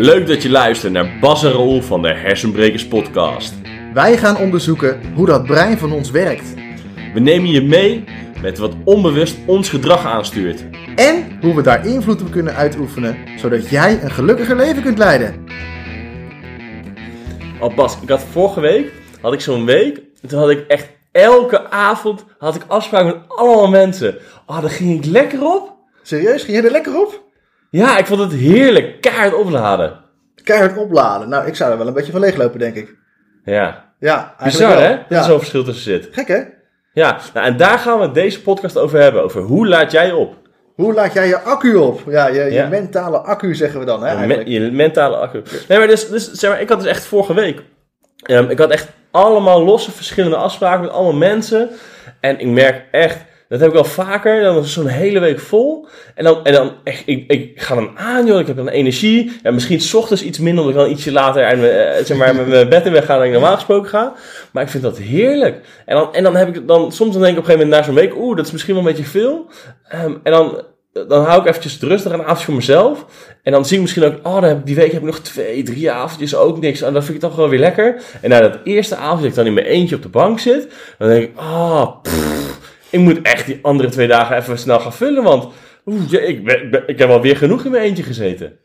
Leuk dat je luistert naar Bas en Raoul van de Hersenbrekers podcast. Wij gaan onderzoeken hoe dat brein van ons werkt. We nemen je mee met wat onbewust ons gedrag aanstuurt. En hoe we daar invloed op kunnen uitoefenen, zodat jij een gelukkiger leven kunt leiden. Oh Bas, ik had vorige week, had ik zo'n week, en toen had ik echt elke avond had ik afspraken met allemaal mensen. Oh, daar ging ik lekker op. Serieus, ging je er lekker op? Ja, ik vond het heerlijk, kaart opladen. Keihard opladen. Nou, ik zou er wel een beetje van leeglopen, denk ik. Ja, Ja, bizar wel. hè, dat Ja. er zo'n verschil tussen zit. Gek hè? Ja, nou, en daar gaan we deze podcast over hebben, over hoe laat jij op? Hoe laat jij je accu op? Ja, je, je Ja. mentale accu zeggen we dan, hè? Je, me- Eigenlijk. je mentale accu. Nee, maar dus, dus zeg maar, ik had dus echt vorige week. ehm, ik had echt allemaal losse verschillende afspraken met allemaal mensen. En ik merk echt, dat heb ik wel vaker, dan is zo'n hele week vol. En dan, en dan echt, ik, ik ga dan aan, joh, ik heb dan energie. Ja, misschien 's ochtends iets minder, omdat ik dan ietsje later mijn, eh, zeg maar, met mijn bed in weg dan ik normaal gesproken ga. Maar ik vind dat heerlijk. En dan, en dan heb ik dan, soms dan denk ik op een gegeven moment na zo'n week, oeh, dat is misschien wel een beetje veel. Ehm, en dan, dan hou ik eventjes rustig een avondje voor mezelf. En dan zie ik misschien ook, oh, die week heb ik nog twee, drie avondjes ook niks. En dan vind ik toch wel weer lekker. En na dat eerste avond, dat ik dan in mijn eentje op de bank zit, dan denk ik, oh, pff, ik moet echt die andere twee dagen even snel gaan vullen. Want ik, ben, ik heb alweer genoeg in mijn eentje gezeten.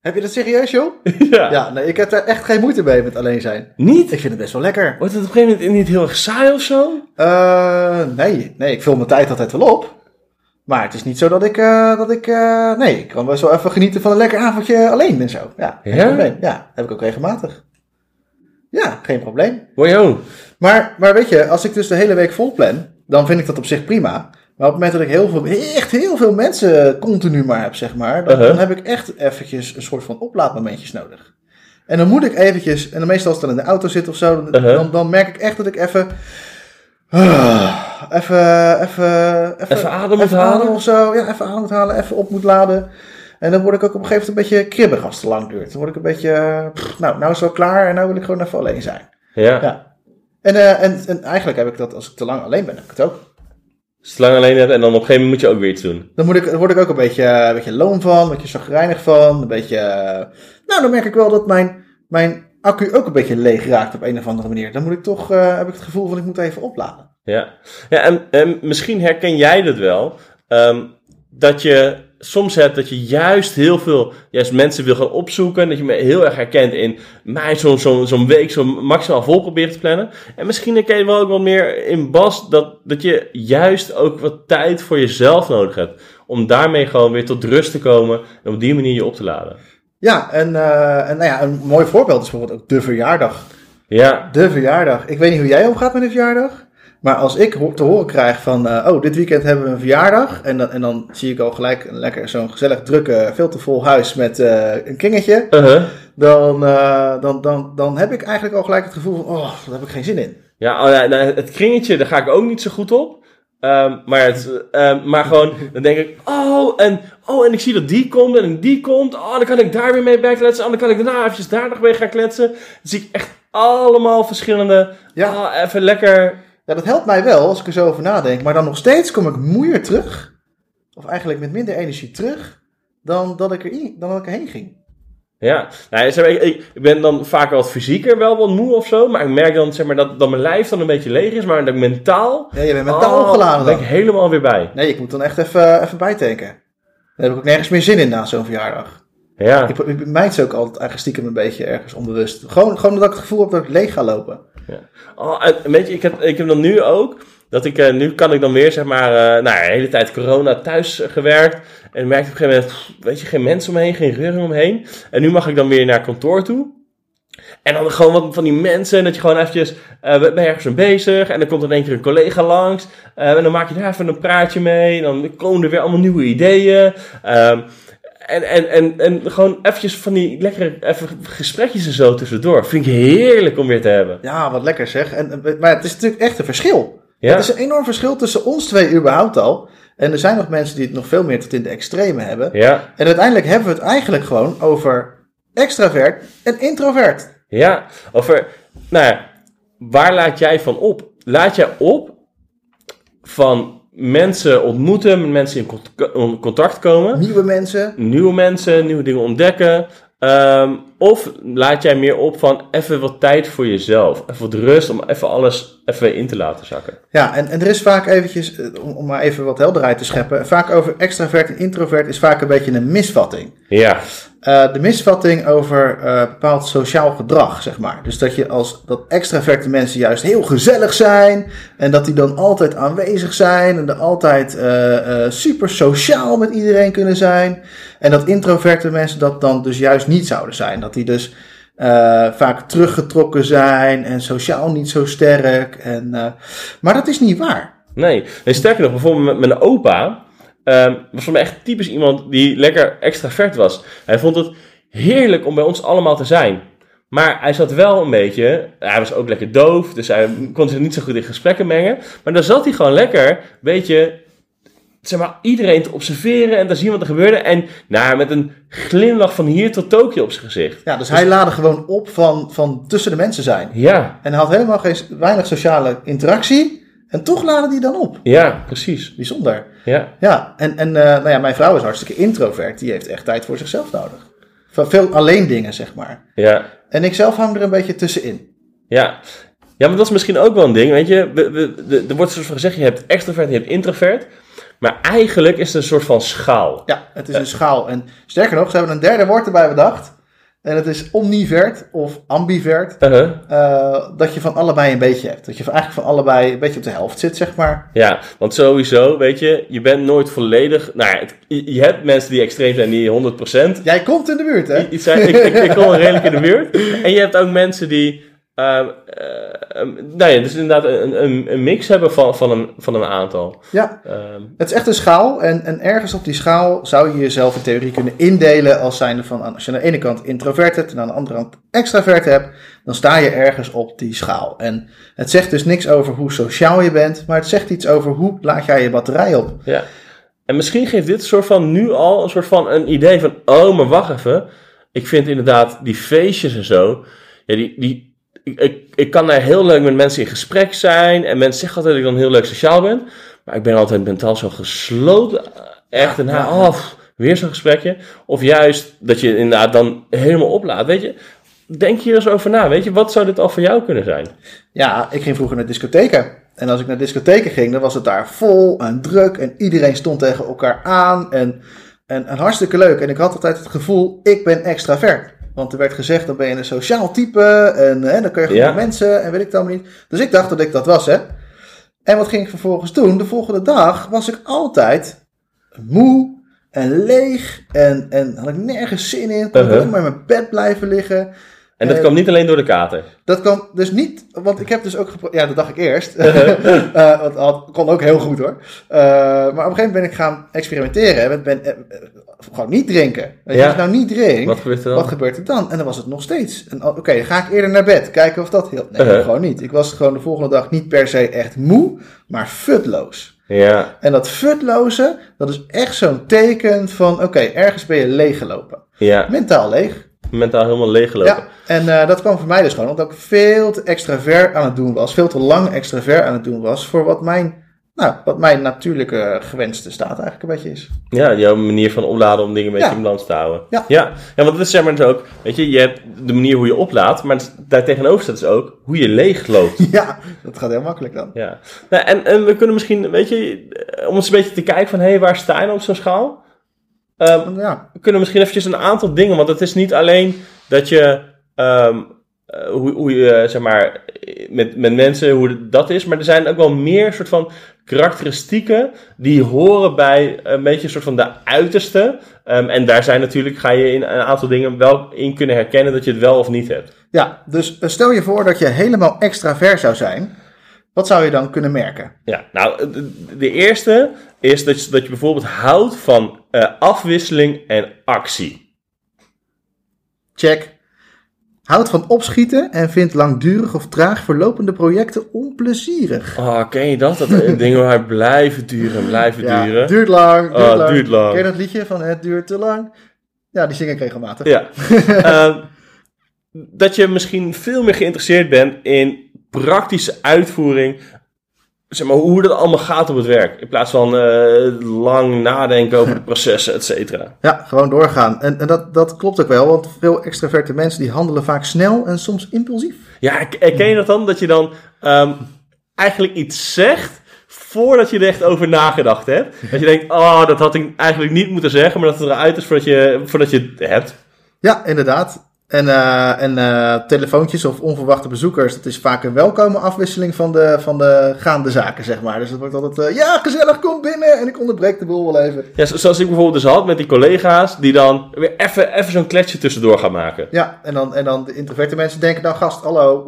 Heb je dat serieus, joh? ja. Ja, nee, ik heb daar echt geen moeite mee met alleen zijn. Niet? Ik vind het best wel lekker. Wordt het op een gegeven moment niet heel erg saai of zo? Eh, nee, nee, ik vul mijn tijd altijd wel op. Maar het is niet zo dat ik, eh, dat ik, eh, nee, ik kan best wel even genieten van een lekker avondje alleen en zo. Ja, geen Ja? probleem. Ja, heb ik ook regelmatig. Ja, geen probleem. Wow, Maar, maar weet je, als ik dus de hele week vol plan, dan vind ik dat op zich prima. Maar op het moment dat ik heel veel, echt heel veel mensen continu maar heb, zeg maar, dan, Uh-huh. dan heb ik echt eventjes een soort van oplaadmomentjes nodig. En dan moet ik eventjes, en dan meestal als ik dan in de auto zit of zo, dan, Uh-huh. dan, dan merk ik echt dat ik even, ah, even, even, Even adem moet even halen? adem of zo. Ja, even adem moet halen, even op moet laden. En dan word ik ook op een gegeven moment een beetje kribbig als het te lang duurt. Dan word ik een beetje, pff, nou, nou is het wel klaar en nou wil ik gewoon even alleen zijn. ja. Ja. En, eh, en, en eigenlijk heb ik dat als ik te lang alleen ben, heb ik het ook. Het lang alleen en dan op een gegeven moment moet je ook weer iets doen. Dan, moet ik, dan word ik ook een beetje, een beetje loom van, een beetje zagrijnig van. Een beetje, eh, nou dan merk ik wel dat mijn, mijn accu ook een beetje leeg raakt op een of andere manier. Dan moet ik toch, eh, heb ik het gevoel van ik moet even opladen. Ja, ja en, en misschien herken jij dat wel. ehm, dat je soms hebt dat je juist heel veel juist mensen wil gaan opzoeken. Dat je me heel erg herkent in mij zo'n zo'n zo'n week zo maximaal vol proberen te plannen. En misschien herken je wel ook wel meer in Bas dat, dat je juist ook wat tijd voor jezelf nodig hebt. Om daarmee gewoon weer tot rust te komen en op die manier je op te laden. Ja, en, eh, en nou ja, een mooi voorbeeld is bijvoorbeeld ook de verjaardag. Ja, De verjaardag. Ik weet niet hoe jij omgaat met een verjaardag. Maar als ik te horen krijg van, eh, oh, dit weekend hebben we een verjaardag. En dan, en dan zie ik al gelijk een lekker zo'n gezellig drukke, veel te vol huis met eh, een kringetje. uh-huh. Dan, eh, dan, dan, dan heb ik eigenlijk al gelijk het gevoel van, oh, daar heb ik geen zin in. Ja, oh, ja, nou, het kringetje, daar ga ik ook niet zo goed op. Ehm, maar, het, ehm, maar gewoon, dan denk ik, oh en, oh, en ik zie dat die komt en die komt. Oh, dan kan ik daar weer mee bij kletsen. Oh, dan kan ik daarna eventjes daar nog mee gaan kletsen. Dan zie ik echt allemaal verschillende, Ja. ah, even lekker. Ja, dat helpt mij wel als ik er zo over nadenk. Maar dan nog steeds kom ik moeier terug. Of eigenlijk met minder energie terug. Dan dat ik, er, dan dat ik erheen ging. Ja, nou, zeg maar, ik, ik, ik ben dan vaak wat fysieker wel wat moe of zo. Maar ik merk dan, zeg maar, dat, dat mijn lijf dan een beetje leeg is. Maar dat ik mentaal, Ja, je bent mentaal oh, opgeladen ben dan. ik helemaal weer bij. Nee, ik moet dan echt even, even bijtanken. Dan heb ik ook nergens meer zin in na zo'n verjaardag. Ja. Ik, ik mijt ze ook altijd eigenlijk stiekem een beetje ergens onbewust. Gewoon, gewoon omdat ik het gevoel heb dat ik leeg ga lopen. Oh, en weet je, ik heb, ik heb dan nu ook, dat ik, eh, nu kan ik dan weer, zeg maar, eh, nou, de hele tijd corona thuis gewerkt. En merkte op een gegeven moment, weet je, geen mensen omheen, geen reuring omheen. En nu mag ik dan weer naar kantoor toe. En dan gewoon wat van die mensen, dat je gewoon eventjes, eh ben je ergens mee bezig. En dan komt er in één keer een collega langs. en dan maak je daar even een praatje mee. En dan komen er weer allemaal nieuwe ideeën. Ehm, en, en, en, en gewoon eventjes van die lekkere even gesprekjes en zo tussendoor. Vind ik heerlijk om weer te hebben. Ja, wat lekker zeg. En, maar het is natuurlijk echt een verschil. Ja. Het is een enorm verschil tussen ons twee überhaupt al. En er zijn nog mensen die het nog veel meer tot in de extreme hebben. Ja, En uiteindelijk hebben we het eigenlijk gewoon over extravert en introvert. ja. Over, nou ja, waar laat jij van op? Laat jij op van mensen ontmoeten, met mensen in cont- in contact komen, Nieuwe mensen. nieuwe mensen, nieuwe dingen ontdekken? Ehm, of laat jij meer op van even wat tijd voor jezelf. Even wat rust om even alles even in te laten zakken. Ja, en, en er is vaak eventjes, eh, om, om maar even wat helderheid te scheppen, vaak over extravert en introvert is vaak een beetje een misvatting. Ja, Eh, de misvatting over eh, bepaald sociaal gedrag, zeg maar. Dus dat je als dat extraverte mensen juist heel gezellig zijn en dat die dan altijd aanwezig zijn en er altijd eh, super sociaal met iedereen kunnen zijn. En dat introverte mensen dat dan dus juist niet zouden zijn. Dat die dus vaak teruggetrokken zijn en sociaal niet zo sterk. En, maar dat is niet waar. nee. nee sterker nog, bijvoorbeeld met mijn opa. Ehm, was voor mij echt typisch iemand die lekker extravert was. Hij vond het heerlijk om bij ons allemaal te zijn. Maar hij zat wel een beetje, hij was ook lekker doof, dus hij kon zich niet zo goed in gesprekken mengen. Maar dan zat hij gewoon lekker, een beetje, zeg maar, iedereen te observeren en te zien wat er gebeurde. En nou, met een glimlach van hier tot Tokio op zijn gezicht. Ja, dus hij laadde gewoon op van, van tussen de mensen zijn. Ja, En hij had helemaal geen, weinig sociale interactie. En toch laden die dan op. ja, precies. Bijzonder. Ja, Ja, en, en eh, nou ja, mijn vrouw is hartstikke introvert. Die heeft echt tijd voor zichzelf nodig. Van veel alleen dingen, zeg maar. ja. En ik zelf hang er een beetje tussenin. Ja. ja, maar dat is misschien ook wel een ding. Weet je, we, we, de- er wordt soort van gezegd: je hebt extrovert en je hebt introvert. Maar eigenlijk is het een soort van schaal. Ja, het is een schaal. En sterker nog, ze hebben een derde woord erbij bedacht. En het is omnivert of ambivert. Uh-huh. eh, dat je van allebei een beetje hebt. Dat je eigenlijk van allebei een beetje op de helft zit, zeg maar. Ja, want sowieso, weet je, je bent nooit volledig. Nou ja, het- je hebt mensen die extreem zijn, die 100%. Jij komt in de buurt, hè? Ik, ik, ik kom redelijk in de buurt. En je hebt ook mensen die. Ehm, eh, ehm, nou ja, dus inderdaad een, een, een mix hebben van, van, een, van een aantal. Ja, Ehm, Het is echt een schaal en, en ergens op die schaal zou je jezelf in theorie kunnen indelen als zijnde van, als je aan de ene kant introvert hebt en aan de andere kant extravert hebt, dan sta je ergens op die schaal. En het zegt dus niks over hoe sociaal je bent, maar het zegt iets over hoe laat jij je batterij op. Ja. En misschien geeft dit soort van nu al een soort van een idee van, oh, maar wacht even. Ik vind inderdaad die feestjes en zo, ja, die, die, ik, ik, ik kan daar heel leuk met mensen in gesprek zijn. En mensen zeggen altijd dat ik dan heel leuk sociaal ben. Maar ik ben altijd mentaal zo gesloten. Echt, en Ja, oh, weer zo'n gesprekje. Of juist dat je inderdaad dan helemaal oplaat. Weet je, denk hier eens over na. Weet je, wat zou dit al voor jou kunnen zijn? Ja, ik ging vroeger naar discotheken. En als ik naar discotheken ging, dan was het daar vol en druk en iedereen stond tegen elkaar aan en, en, en hartstikke leuk. En ik had altijd het gevoel, ik ben extravert. Want er werd gezegd, dan ben je een sociaal type en hè, dan kun je goed Ja. met mensen en weet ik het allemaal niet. Dus ik dacht dat ik dat was, hè. En wat ging ik vervolgens doen? De volgende dag was ik altijd moe en leeg en, en had ik nergens zin in. Kon ik alleen maar in mijn bed blijven liggen. En dat Eh, kwam niet alleen door de kater. Dat kan dus niet, want ik heb dus ook gepro- Ja, dat dacht ik eerst. Eh, want dat kon ook heel goed hoor. Eh, maar op een gegeven moment ben ik gaan experimenteren. Ik ben, eh, eh, gewoon niet drinken. Je, Ja. Als ik nou niet drink, Wat gebeurt er dan? wat gebeurt er dan? En dan was het nog steeds. Oké, dan ga ik eerder naar bed. Kijken of dat heel... Nee, Uh-huh. gewoon niet. Ik was gewoon de volgende dag niet per se echt moe, maar futloos. Ja, En dat futloze, dat is echt zo'n teken van... Oké, ergens ben je leeggelopen. ja. Mentaal leeg. Mentaal helemaal leeggelopen. Ja, en eh, dat kwam voor mij dus gewoon omdat ik veel te extravert aan het doen was. Veel te lang extravert aan het doen was voor wat mijn, nou, wat mijn natuurlijke gewenste staat eigenlijk een beetje is. Ja, jouw manier van opladen om dingen een beetje Ja. in balans te houden. Ja. ja. Ja, want dat is zeg maar dus ook, weet je, je hebt de manier hoe je oplaadt, maar daar tegenover staat dus ook hoe je leeg loopt. Ja, dat gaat heel makkelijk dan. ja. Nou, en, en we kunnen misschien, weet je, om eens een beetje te kijken van, hé, hey, waar sta je nou op zo'n schaal? Ehm, Ja, we kunnen misschien eventjes een aantal dingen, want het is niet alleen dat je, ehm, eh, hoe, hoe je, eh, zeg maar, met, met mensen, hoe dat is, maar er zijn ook wel meer soort van karakteristieken die horen bij een beetje een soort van de uiterste. Ehm, en daar zijn natuurlijk, ga je in een aantal dingen wel in kunnen herkennen dat je het wel of niet hebt. ja dus eh, stel je voor dat je helemaal extravert zou zijn. Wat zou je dan kunnen merken? Ja, nou, de, de eerste is dat je, dat je bijvoorbeeld houdt van eh, afwisseling en actie. Check. Houdt van opschieten en vindt langdurig of traag verlopende projecten onplezierig. Oh, ken je dat? Dat eh, dingen maar blijven duren en blijven Ja, duren. duurt lang, duurt Oh, lang. duurt lang. Ken je dat liedje van het duurt te lang? Ja, die zing ik regelmatig. Ja. Ehm, dat je misschien veel meer geïnteresseerd bent in praktische uitvoering zeg maar, hoe dat allemaal gaat op het werk. In plaats van eh, lang nadenken over de processen, et cetera. Ja, gewoon doorgaan. En, en dat, dat klopt ook wel, want veel extraverte mensen die handelen vaak snel en soms impulsief. Ja, herken je dat dan? Dat je dan ehm, eigenlijk iets zegt voordat je er echt over nagedacht hebt. Dat je denkt, oh, dat had ik eigenlijk niet moeten zeggen, maar dat het eruit is voordat je, voordat je het hebt. Ja, inderdaad. En, eh, en eh, telefoontjes of onverwachte bezoekers, dat is vaak een welkome afwisseling van de, van de gaande zaken, zeg maar. Dus het wordt altijd, eh, ja, gezellig, kom binnen en ik onderbreek de boel wel even. Ja, zo- zoals ik bijvoorbeeld dus had met die collega's, die dan weer even, even zo'n kletsje tussendoor gaan maken. Ja, en dan, en dan de introverte mensen denken dan, gast, hallo.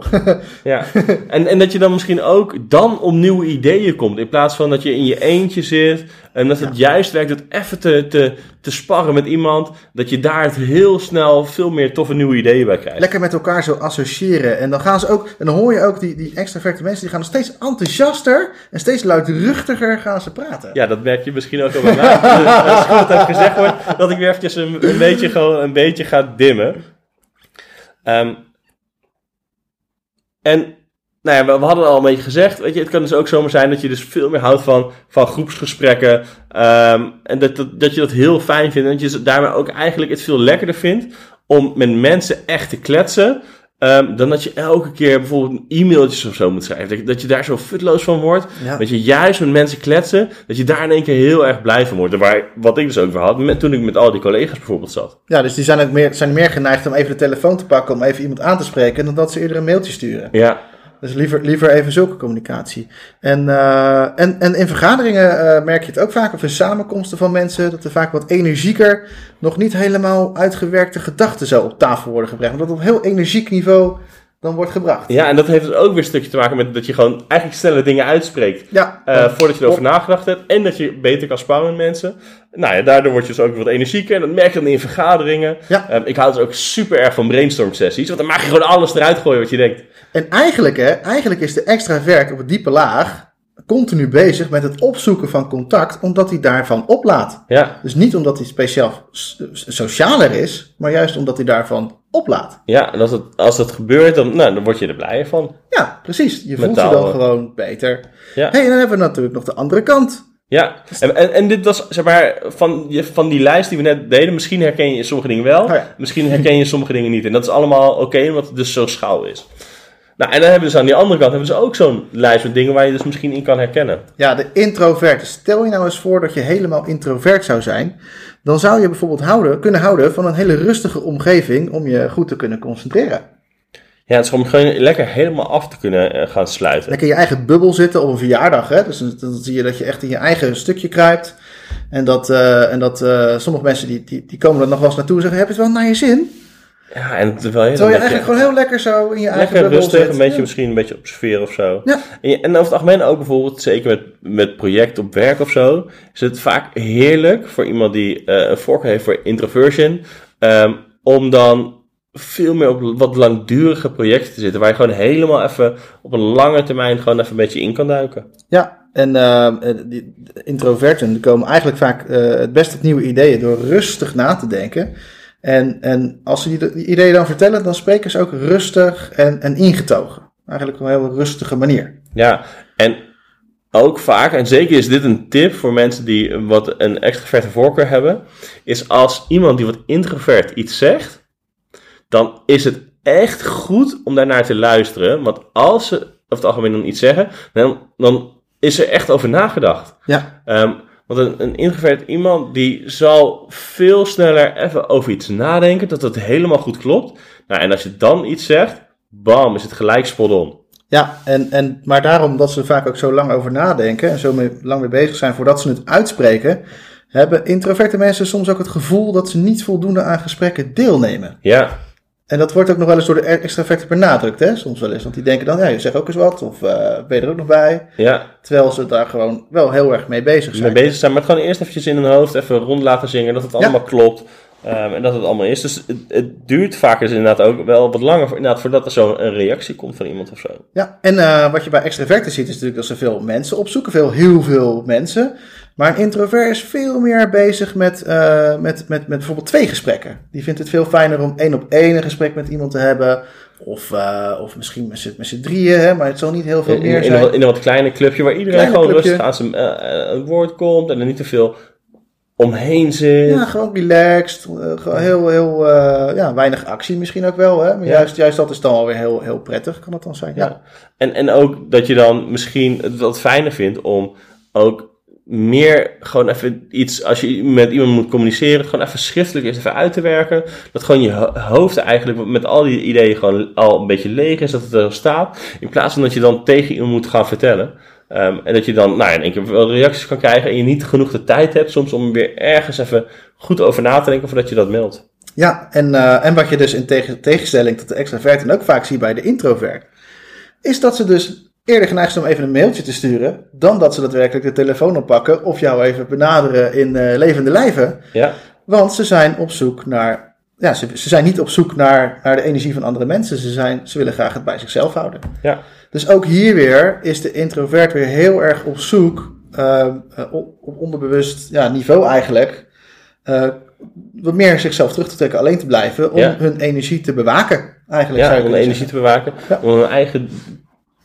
Ja. En, en dat je dan misschien ook dan op nieuwe ideeën komt. In plaats van dat je in je eentje zit. En dat het juist werkt dat even te, te, te sparren met iemand. Dat je daar het heel snel veel meer toffe nieuwe ideeën bij krijgt. Lekker met elkaar zo associëren. En dan gaan ze ook, en dan hoor je ook die, die extraverte mensen, die gaan steeds enthousiaster en steeds luidruchtiger gaan ze praten. Ja, dat merk je misschien ook al bij mij. Als het heb gezegd wordt, dat ik weer eventjes een, een beetje gewoon een beetje ga dimmen. Ehm, en nou ja, we, we hadden al een beetje gezegd, weet je, het kan dus ook zomaar zijn dat je dus veel meer houdt van, van groepsgesprekken. ehm, en dat, dat, dat je dat heel fijn vindt. En dat je daarmee ook eigenlijk het veel lekkerder vindt om met mensen echt te kletsen. ehm, dan dat je elke keer bijvoorbeeld e-mailtjes of zo moet schrijven. Dat je, dat je daar zo futloos van wordt. Ja. Dat je juist met mensen kletsen, dat je daar in één keer heel erg blij van wordt. Waar, wat ik dus ook weer had, met, toen ik met al die collega's bijvoorbeeld zat. Ja, dus die zijn ook meer, zijn meer geneigd om even de telefoon te pakken om even iemand aan te spreken, dan dat ze eerder een mailtje sturen. Ja, Dus liever, liever even zulke communicatie. En, eh, en, en in vergaderingen eh, merk je het ook vaak, of in samenkomsten van mensen, dat er vaak wat energieker, nog niet helemaal uitgewerkte gedachten zo op tafel worden gebracht. Maar dat op heel energiek niveau dan wordt gebracht. ja, en dat heeft dus ook weer een stukje te maken met dat je gewoon eigenlijk snelle dingen uitspreekt. Ja, eh, voordat je erover nagedacht hebt. En dat je beter kan sparren met mensen. Nou ja, daardoor word je dus ook wat energieker. En dat merk je dan in vergaderingen. Ja. Ehm, ik hou dus ook super erg van brainstorm sessies. Want dan mag je gewoon alles eruit gooien wat je denkt. En eigenlijk, hè, eigenlijk is de extravert op het diepe laag continu bezig met het opzoeken van contact, omdat hij daarvan oplaat. Ja, Dus niet omdat hij speciaal socialer is, maar juist omdat hij daarvan oplaat. ja en als, het, als dat gebeurt, dan, nou, dan word je er blij van. Ja, precies. Je voelt je dan eh. gewoon beter. Ja. hey, en dan hebben we natuurlijk nog de andere kant. Ja, en, en, en dit was, zeg maar, van, je- van die lijst die we net deden, misschien herken je sommige dingen wel, Oh ja. misschien herken je sommige dingen niet. En dat is allemaal oké, omdat het dus zo schouw is. Nou, en dan hebben we dus aan die andere kant hebben ze ook zo'n lijst met dingen waar je dus misschien in kan herkennen. Ja, de introvert. Stel je nou eens voor dat je helemaal introvert zou zijn. Dan zou je bijvoorbeeld houden, kunnen houden van een hele rustige omgeving om je goed te kunnen concentreren. Ja, het is gewoon gewoon lekker helemaal af te kunnen eh, gaan sluiten. Lekker in je eigen bubbel zitten op een verjaardag. Hè? Dus dan, dan zie je dat je echt in je eigen stukje kruipt. En dat, eh, en dat eh, sommige mensen die, die, die komen er nog wel eens naartoe en zeggen: Heb je het wel naar je zin? Ja, en terwijl je, Terwijl je dan eigenlijk gewoon heel lekker zo in je eigen lekker rustig, zit. een beetje Ja. misschien een beetje observeren of zo. Ja. En, je- en over het algemeen ook bijvoorbeeld, zeker met, met projecten op werk of zo, is het vaak heerlijk voor iemand die eh, een voorkeur heeft voor introversion, ehm, om dan veel meer op wat langdurige projecten te zitten, waar je gewoon helemaal even op een lange termijn gewoon even een beetje in kan duiken. Ja, en eh, die introverten komen eigenlijk vaak eh, het best op nieuwe ideeën door rustig na te denken. En, en als ze die, ideeën dan vertellen, dan spreken ze ook rustig en, en ingetogen. Eigenlijk op een heel rustige manier. Ja, en ook vaak, en zeker is dit een tip voor mensen die wat een extraverte voorkeur hebben, is als iemand die wat introvert iets zegt, dan is het echt goed om daarnaar te luisteren. Want als ze over het algemeen dan iets zeggen, dan, dan is er echt over nagedacht. Ja, Ehm, want een, een introvert iemand die zal veel sneller even over iets nadenken, dat het helemaal goed klopt. Nou, en als je dan iets zegt, bam, is het gelijk spot on. ja en, en, maar daarom dat ze er vaak ook zo lang over nadenken en zo mee, lang mee bezig zijn voordat ze het uitspreken, hebben introverte mensen soms ook het gevoel dat ze niet voldoende aan gesprekken deelnemen. Ja, En dat wordt ook nog wel eens door de extraverten benadrukt, hè? soms wel eens. Want die denken dan, ja, je zegt ook eens wat, of eh, ben je er ook nog bij? ja. Terwijl ze daar gewoon wel heel erg mee bezig mee zijn. bezig zijn. Maar het gewoon eerst eventjes in hun hoofd even rond laten zingen. Dat het allemaal klopt. Ehm, en dat het allemaal is. Dus het, het duurt vaak dus inderdaad ook wel wat langer inderdaad, voordat er zo'n een reactie komt van iemand of zo. Ja, en eh, wat je bij extraverten ziet is natuurlijk dat ze veel mensen opzoeken, veel, heel veel mensen. Maar een introvert is veel meer bezig met, eh, met, met, met bijvoorbeeld twee gesprekken. Die vindt het veel fijner om één op één een gesprek met iemand te hebben. Of, eh, of misschien met z'n, drieën, hè, maar het zal niet heel veel In, meer in, zijn. een, wat- in een wat kleiner clubje waar iedereen gewoon clubje. rustig aan zijn eh, woord komt en er niet te veel omheen zit. Ja, gewoon relaxed. eh, gewoon heel, heel eh, ja, weinig actie misschien ook wel. Hè? Maar Ja. juist, juist dat is dan alweer heel, heel prettig, kan het dan zijn. Ja. Ja. En, en ook dat je dan misschien het wat fijner vindt om ook meer gewoon even iets, als je met iemand moet communiceren, gewoon even schriftelijk eens even uit te werken. Dat gewoon je ho- hoofd eigenlijk met al die ideeën gewoon al een beetje leeg is, dat het er staat. In plaats van dat je dan tegen iemand moet gaan vertellen. Ehm, en dat je dan nou, ja, in één keer wel reacties kan krijgen en je niet genoeg de tijd hebt soms om weer ergens even goed over na te denken voordat je dat meldt. Ja, en, eh, en wat je dus in tegen, tegenstelling tot de extravert en ook vaak ziet bij de introvert, is dat ze dus eerder geneigd zijn om even een mailtje te sturen, dan dat ze daadwerkelijk de telefoon oppakken of jou even benaderen in eh, levende lijven. Ja, Want ze zijn op zoek naar, ja, ze, ze zijn niet op zoek naar, naar de energie van andere mensen, ze, zijn, ze willen graag het bij zichzelf houden. ja, Dus ook hier weer is de introvert weer heel erg op zoek, ehm, eh, op, op onderbewust ja, niveau eigenlijk, eh, wat meer zichzelf terug te trekken, alleen te blijven, om Ja. hun energie te bewaken. Eigenlijk ja om energie te bewaken. Om hun eigen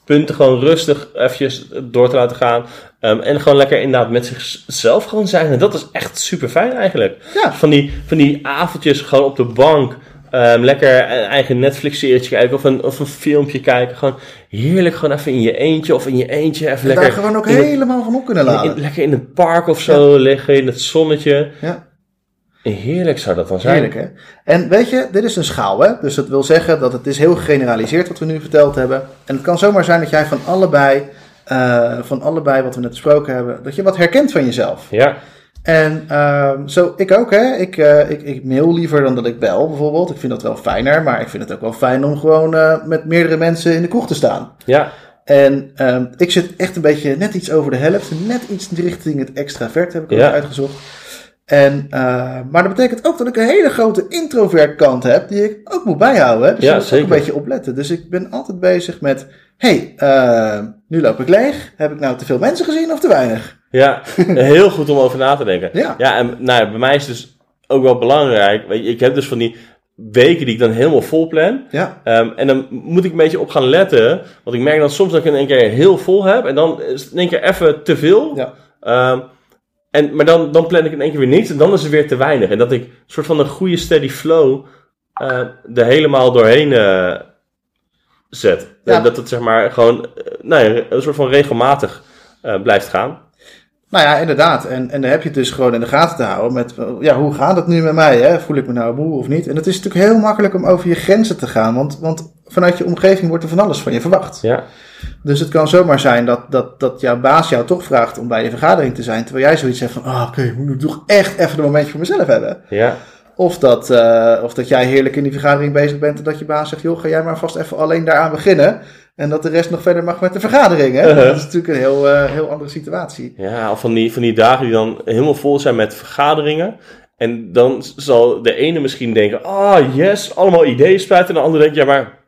punten gewoon rustig eventjes door te laten gaan. Um, en gewoon lekker inderdaad met zichzelf gewoon zijn. En dat is echt super fijn eigenlijk. Ja. Van, die, van die avondjes gewoon op de bank. um, lekker een eigen Netflix-serietje kijken of een, of een filmpje kijken. Gewoon heerlijk, gewoon even in je eentje of in je eentje. Even zeggen. lekker, Daar gewoon ook het- helemaal van op kunnen in- lekker in het park of zo liggen, in het zonnetje. Ja. Heerlijk zou dat dan zijn. Heerlijk, hè? En weet je, dit is een schaal, hè? Dus dat wil zeggen dat het is heel gegeneraliseerd wat we nu verteld hebben. En het kan zomaar zijn dat jij van allebei, eh, van allebei wat we net besproken hebben, dat je wat herkent van jezelf. Ja, En ehm, zo, ik ook, hè? Ik, eh, ik, ik mail liever dan dat ik bel, bijvoorbeeld. Ik vind dat wel fijner, maar ik vind het ook wel fijn om gewoon eh, met meerdere mensen in de kroeg te staan. ja, En ehm, ik zit echt een beetje net iets over de helft, net iets richting het extravert, heb ik ook Ja. uitgezocht. En, eh, maar dat betekent ook dat ik een hele grote introvert kant heb, die ik ook moet bijhouden. Hè? Dus Ja, ik ook zeker. een beetje opletten. Dus ik ben altijd bezig met, hey, eh, nu loop ik leeg. Heb ik nou te veel mensen gezien of te weinig? Ja, heel goed om over na te denken. Ja. Ja, en nou, bij mij is het dus ook wel belangrijk. Weet je, ik heb dus van die weken die ik dan helemaal vol plan. Ja, Ehm, en dan moet ik een beetje op gaan letten. Want ik merk dan soms dat ik in één keer heel vol heb. En dan is het in één keer even te veel. ja. Ehm, en, maar dan, dan plan ik in één keer weer niks. En dan is het weer te weinig. En dat ik een soort van een goede steady flow eh, er helemaal doorheen eh, zet. Ja. Dat het zeg maar gewoon eh, nou ja, een soort van regelmatig blijft gaan. Nou ja, inderdaad. En, en dan heb je het dus gewoon in de gaten te houden met, eh, ja, hoe gaat het nu met mij? Hè? Voel ik me nou moe of niet? En het is natuurlijk heel makkelijk om over je grenzen te gaan, want, want vanuit je omgeving wordt er van alles van je verwacht. Ja. Dus het kan zomaar zijn dat, dat, dat jouw baas jou toch vraagt om bij je vergadering te zijn, terwijl jij zoiets hebt van, ah, oké, ik moet toch echt even een momentje voor mezelf hebben. Ja. Of dat, eh, of dat jij heerlijk in die vergadering bezig bent en dat je baas zegt, joh, ga jij maar vast even alleen daaraan beginnen. En dat de rest nog verder mag met de vergadering. Hè? Uh-huh. Dat is natuurlijk een heel, eh, heel andere situatie. Ja, of van die, van die dagen die dan helemaal vol zijn met vergaderingen. En dan zal de ene misschien denken, ah yes, allemaal ideeën spuiten. En de andere denkt, ja maar,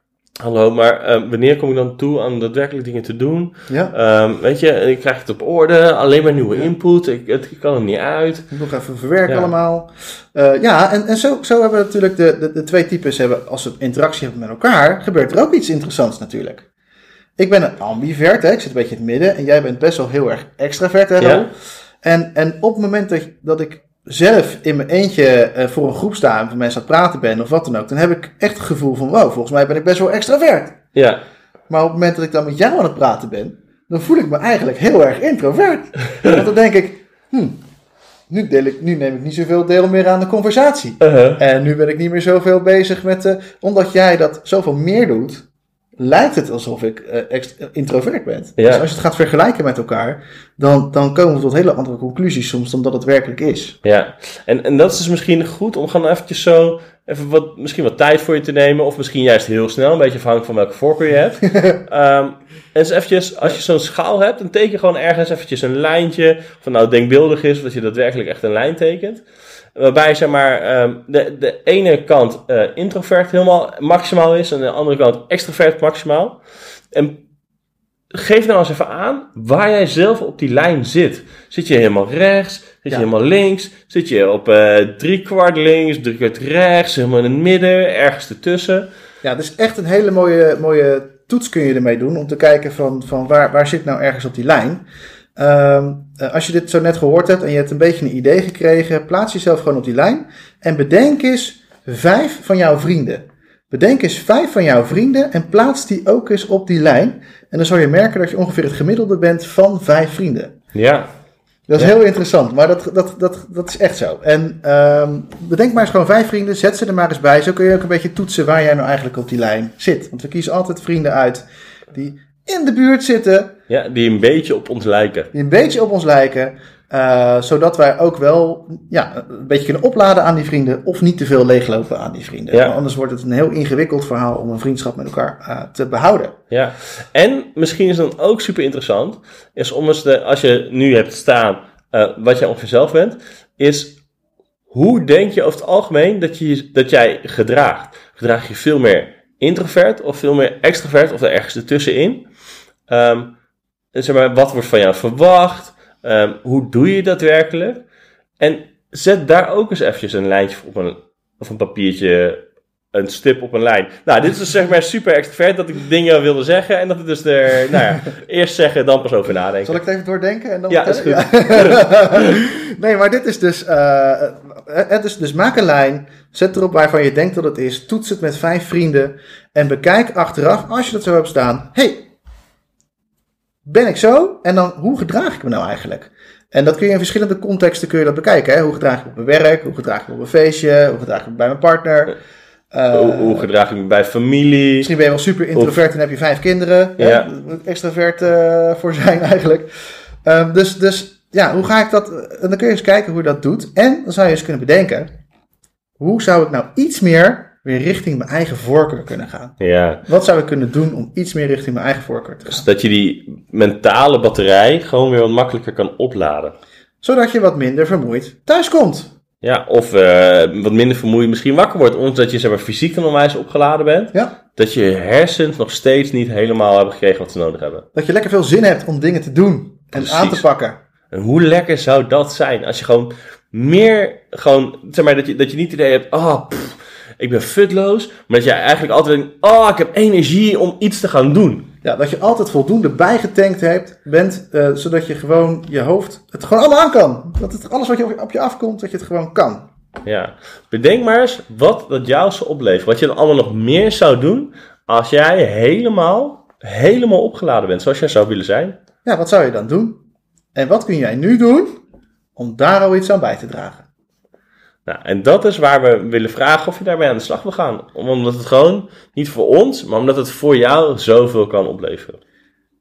hallo, maar eh, wanneer kom ik dan toe aan daadwerkelijk dingen te doen? Ja, Ehm, weet je, ik krijg het op orde, alleen maar nieuwe input, ik, het, ik kan er niet uit. nog even verwerken Ja. allemaal. Eh, ja, en, en zo, zo hebben we natuurlijk de, de, de twee types. Hebben, als we interactie hebben met elkaar, gebeurt er ook iets interessants natuurlijk. Ik ben een ambivert, hè? ik zit een beetje in het midden. En jij bent best wel heel erg extravert, hè, Ja. En, en op het moment dat, dat ik zelf in mijn eentje eh, voor een groep sta en voor mensen aan het praten ben of wat dan ook, dan heb ik echt het gevoel van, wow, volgens mij ben ik best wel extravert. Ja, Maar op het moment dat ik dan met jou aan het praten ben, dan voel ik me eigenlijk heel erg introvert. Want dan denk ik, hm, nu, deel ik, nu neem ik niet zoveel deel meer aan de conversatie. uh-huh. En nu ben ik niet meer zoveel bezig met, eh, omdat jij dat zoveel meer doet, lijkt het alsof ik ext- introvert ben. Ja. Dus als je het gaat vergelijken met elkaar, dan, dan komen we tot hele andere conclusies soms dan dat het werkelijk is. Ja, en, en dat is dus misschien goed om gewoon eventjes zo, even wat, misschien wat tijd voor je te nemen. Of misschien juist heel snel, een beetje afhankelijk van welke voorkeur je hebt. Ehm, en eens eventjes, als je zo'n schaal hebt, dan teken je gewoon ergens eventjes een lijntje. Of het nou denkbeeldig is, of dat je daadwerkelijk echt een lijn tekent. Waarbij zeg maar ehm, de, de ene kant eh, introvert helemaal maximaal is en de andere kant extrovert maximaal. En geef nou eens even aan waar jij zelf op die lijn zit. Zit je helemaal rechts? Zit je Ja. helemaal links? Zit je op eh drie kwart links, drie kwart rechts, helemaal in het midden, ergens ertussen? Ja, het is echt een hele mooie, mooie toets kun je ermee doen om te kijken van, van waar, waar zit nou ergens op die lijn. Eh, als je dit zo net gehoord hebt en je hebt een beetje een idee gekregen, plaats jezelf gewoon op die lijn en bedenk eens vijf van jouw vrienden. Bedenk eens vijf van jouw vrienden en plaats die ook eens op die lijn. En dan zal je merken dat je ongeveer het gemiddelde bent van vijf vrienden. Ja, Dat is Ja. heel interessant, maar dat, dat, dat, dat is echt zo. En ehm, bedenk maar eens gewoon vijf vrienden, zet ze er maar eens bij. Zo kun je ook een beetje toetsen waar jij nou eigenlijk op die lijn zit. Want we kiezen altijd vrienden uit die in de buurt zitten, ja, die een beetje op ons lijken. die een beetje op ons lijken. Eh, zodat wij ook wel ja, een beetje kunnen opladen aan die vrienden of niet te veel leeglopen aan die vrienden. Ja. Anders wordt het een heel ingewikkeld verhaal om een vriendschap met elkaar eh, te behouden. Ja, en misschien is dan ook super interessant, is om eens de, als je nu hebt staan eh, wat jij ongeveer zelf bent, is hoe denk je over het algemeen dat, je, dat jij gedraagt? Gedraag je veel meer introvert of veel meer extrovert of er ergens ertussenin? Ehm, zeg maar, wat wordt van jou verwacht? Ehm, hoe doe je dat werkelijk? En zet daar ook eens eventjes een lijntje op een, of een papiertje een stip op een lijn. Nou, dit is dus zeg maar super extravert dat ik dingen wilde zeggen en dat het dus er, nou ja, eerst zeggen, dan pas over nadenken. Zal ik het even doordenken en dan Ja, is? Ja. nee, maar dit is dus, eh, het is dus maak een lijn, zet erop waarvan je denkt dat het is, toets het met vijf vrienden en bekijk achteraf, als je dat zo hebt staan, hey, ben ik zo? En dan, hoe gedraag ik me nou eigenlijk? En dat kun je in verschillende contexten kun je dat bekijken. Hè? Hoe gedraag ik me op mijn werk? Hoe gedraag ik me op een feestje? Hoe gedraag ik me bij mijn partner? Eh, hoe, hoe gedraag ik me bij familie? Misschien ben je wel super introvert en heb je vijf kinderen. Ja. Extravert eh, voor zijn eigenlijk. Ehm, dus, dus ja, hoe ga ik dat? En dan kun je eens kijken hoe je dat doet. En dan zou je eens kunnen bedenken. Hoe zou ik nou iets meer weer richting mijn eigen voorkeur kunnen gaan? Ja, Wat zou ik kunnen doen om iets meer richting mijn eigen voorkeur te gaan? dus dat je die mentale batterij gewoon weer wat makkelijker kan opladen. Zodat je wat minder vermoeid thuis komt. Ja, of eh, wat minder vermoeid misschien wakker wordt, omdat je zeg maar, fysiek dan onwijs opgeladen bent. Ja. Dat je hersens nog steeds niet helemaal hebben gekregen wat ze nodig hebben. Dat je lekker veel zin hebt om dingen te doen en Precies. aan te pakken. En hoe lekker zou dat zijn als je gewoon meer, gewoon, zeg maar, dat je, dat je niet het idee hebt, ah, ik ben futloos, maar dat je eigenlijk altijd denkt, oh, ik heb energie om iets te gaan doen. Ja, dat je altijd voldoende bijgetankt hebt, bent, eh, zodat je gewoon je hoofd het gewoon allemaal aan kan. Dat het alles wat je op, op je afkomt, dat je het gewoon kan. Ja, bedenk maar eens wat dat jou zou opleveren. Wat je dan allemaal nog meer zou doen als jij helemaal, helemaal opgeladen bent, zoals jij zou willen zijn. Ja, wat zou je dan doen? En wat kun jij nu doen om daar al iets aan bij te dragen? Nou, en dat is waar we willen vragen of je daarmee aan de slag wil gaan. Omdat het gewoon, niet voor ons, maar omdat het voor jou zoveel kan opleveren.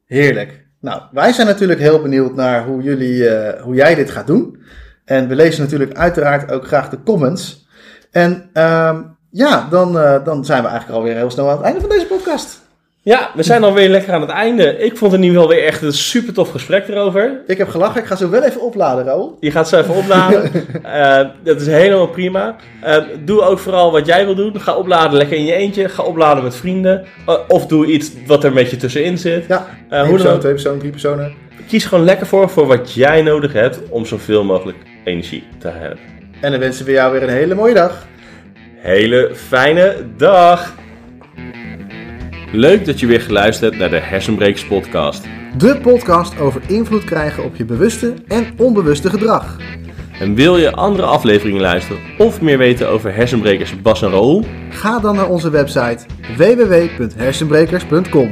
Heerlijk. Nou, wij zijn natuurlijk heel benieuwd naar hoe, jullie, eh, hoe jij dit gaat doen. En we lezen natuurlijk uiteraard ook graag de comments. En ehm, ja, dan, eh, dan zijn we eigenlijk alweer heel snel aan het einde van deze podcast. Ja, we zijn alweer lekker aan het einde. Ik vond het nu wel weer echt een super tof gesprek erover. Ik heb gelachen, ik ga zo wel even opladen, Raoul. Je gaat zo even opladen. Eh, dat is helemaal prima. Eh, doe ook vooral wat jij wil doen. Ga opladen lekker in je eentje. Ga opladen met vrienden. Eh, of doe iets wat er een beetje tussenin zit. Ja, dan persoon, twee personen, drie personen. Kies gewoon lekker voor, voor wat jij nodig hebt om zoveel mogelijk energie te hebben. En dan wensen we jou weer een hele mooie dag. Hele fijne dag! Leuk dat je weer geluisterd hebt naar de Hersenbrekers podcast. De podcast over invloed krijgen op je bewuste en onbewuste gedrag. En wil je andere afleveringen luisteren of meer weten over hersenbrekers Bas en Raoul? Ga dan naar onze website www.hersenbrekers.com.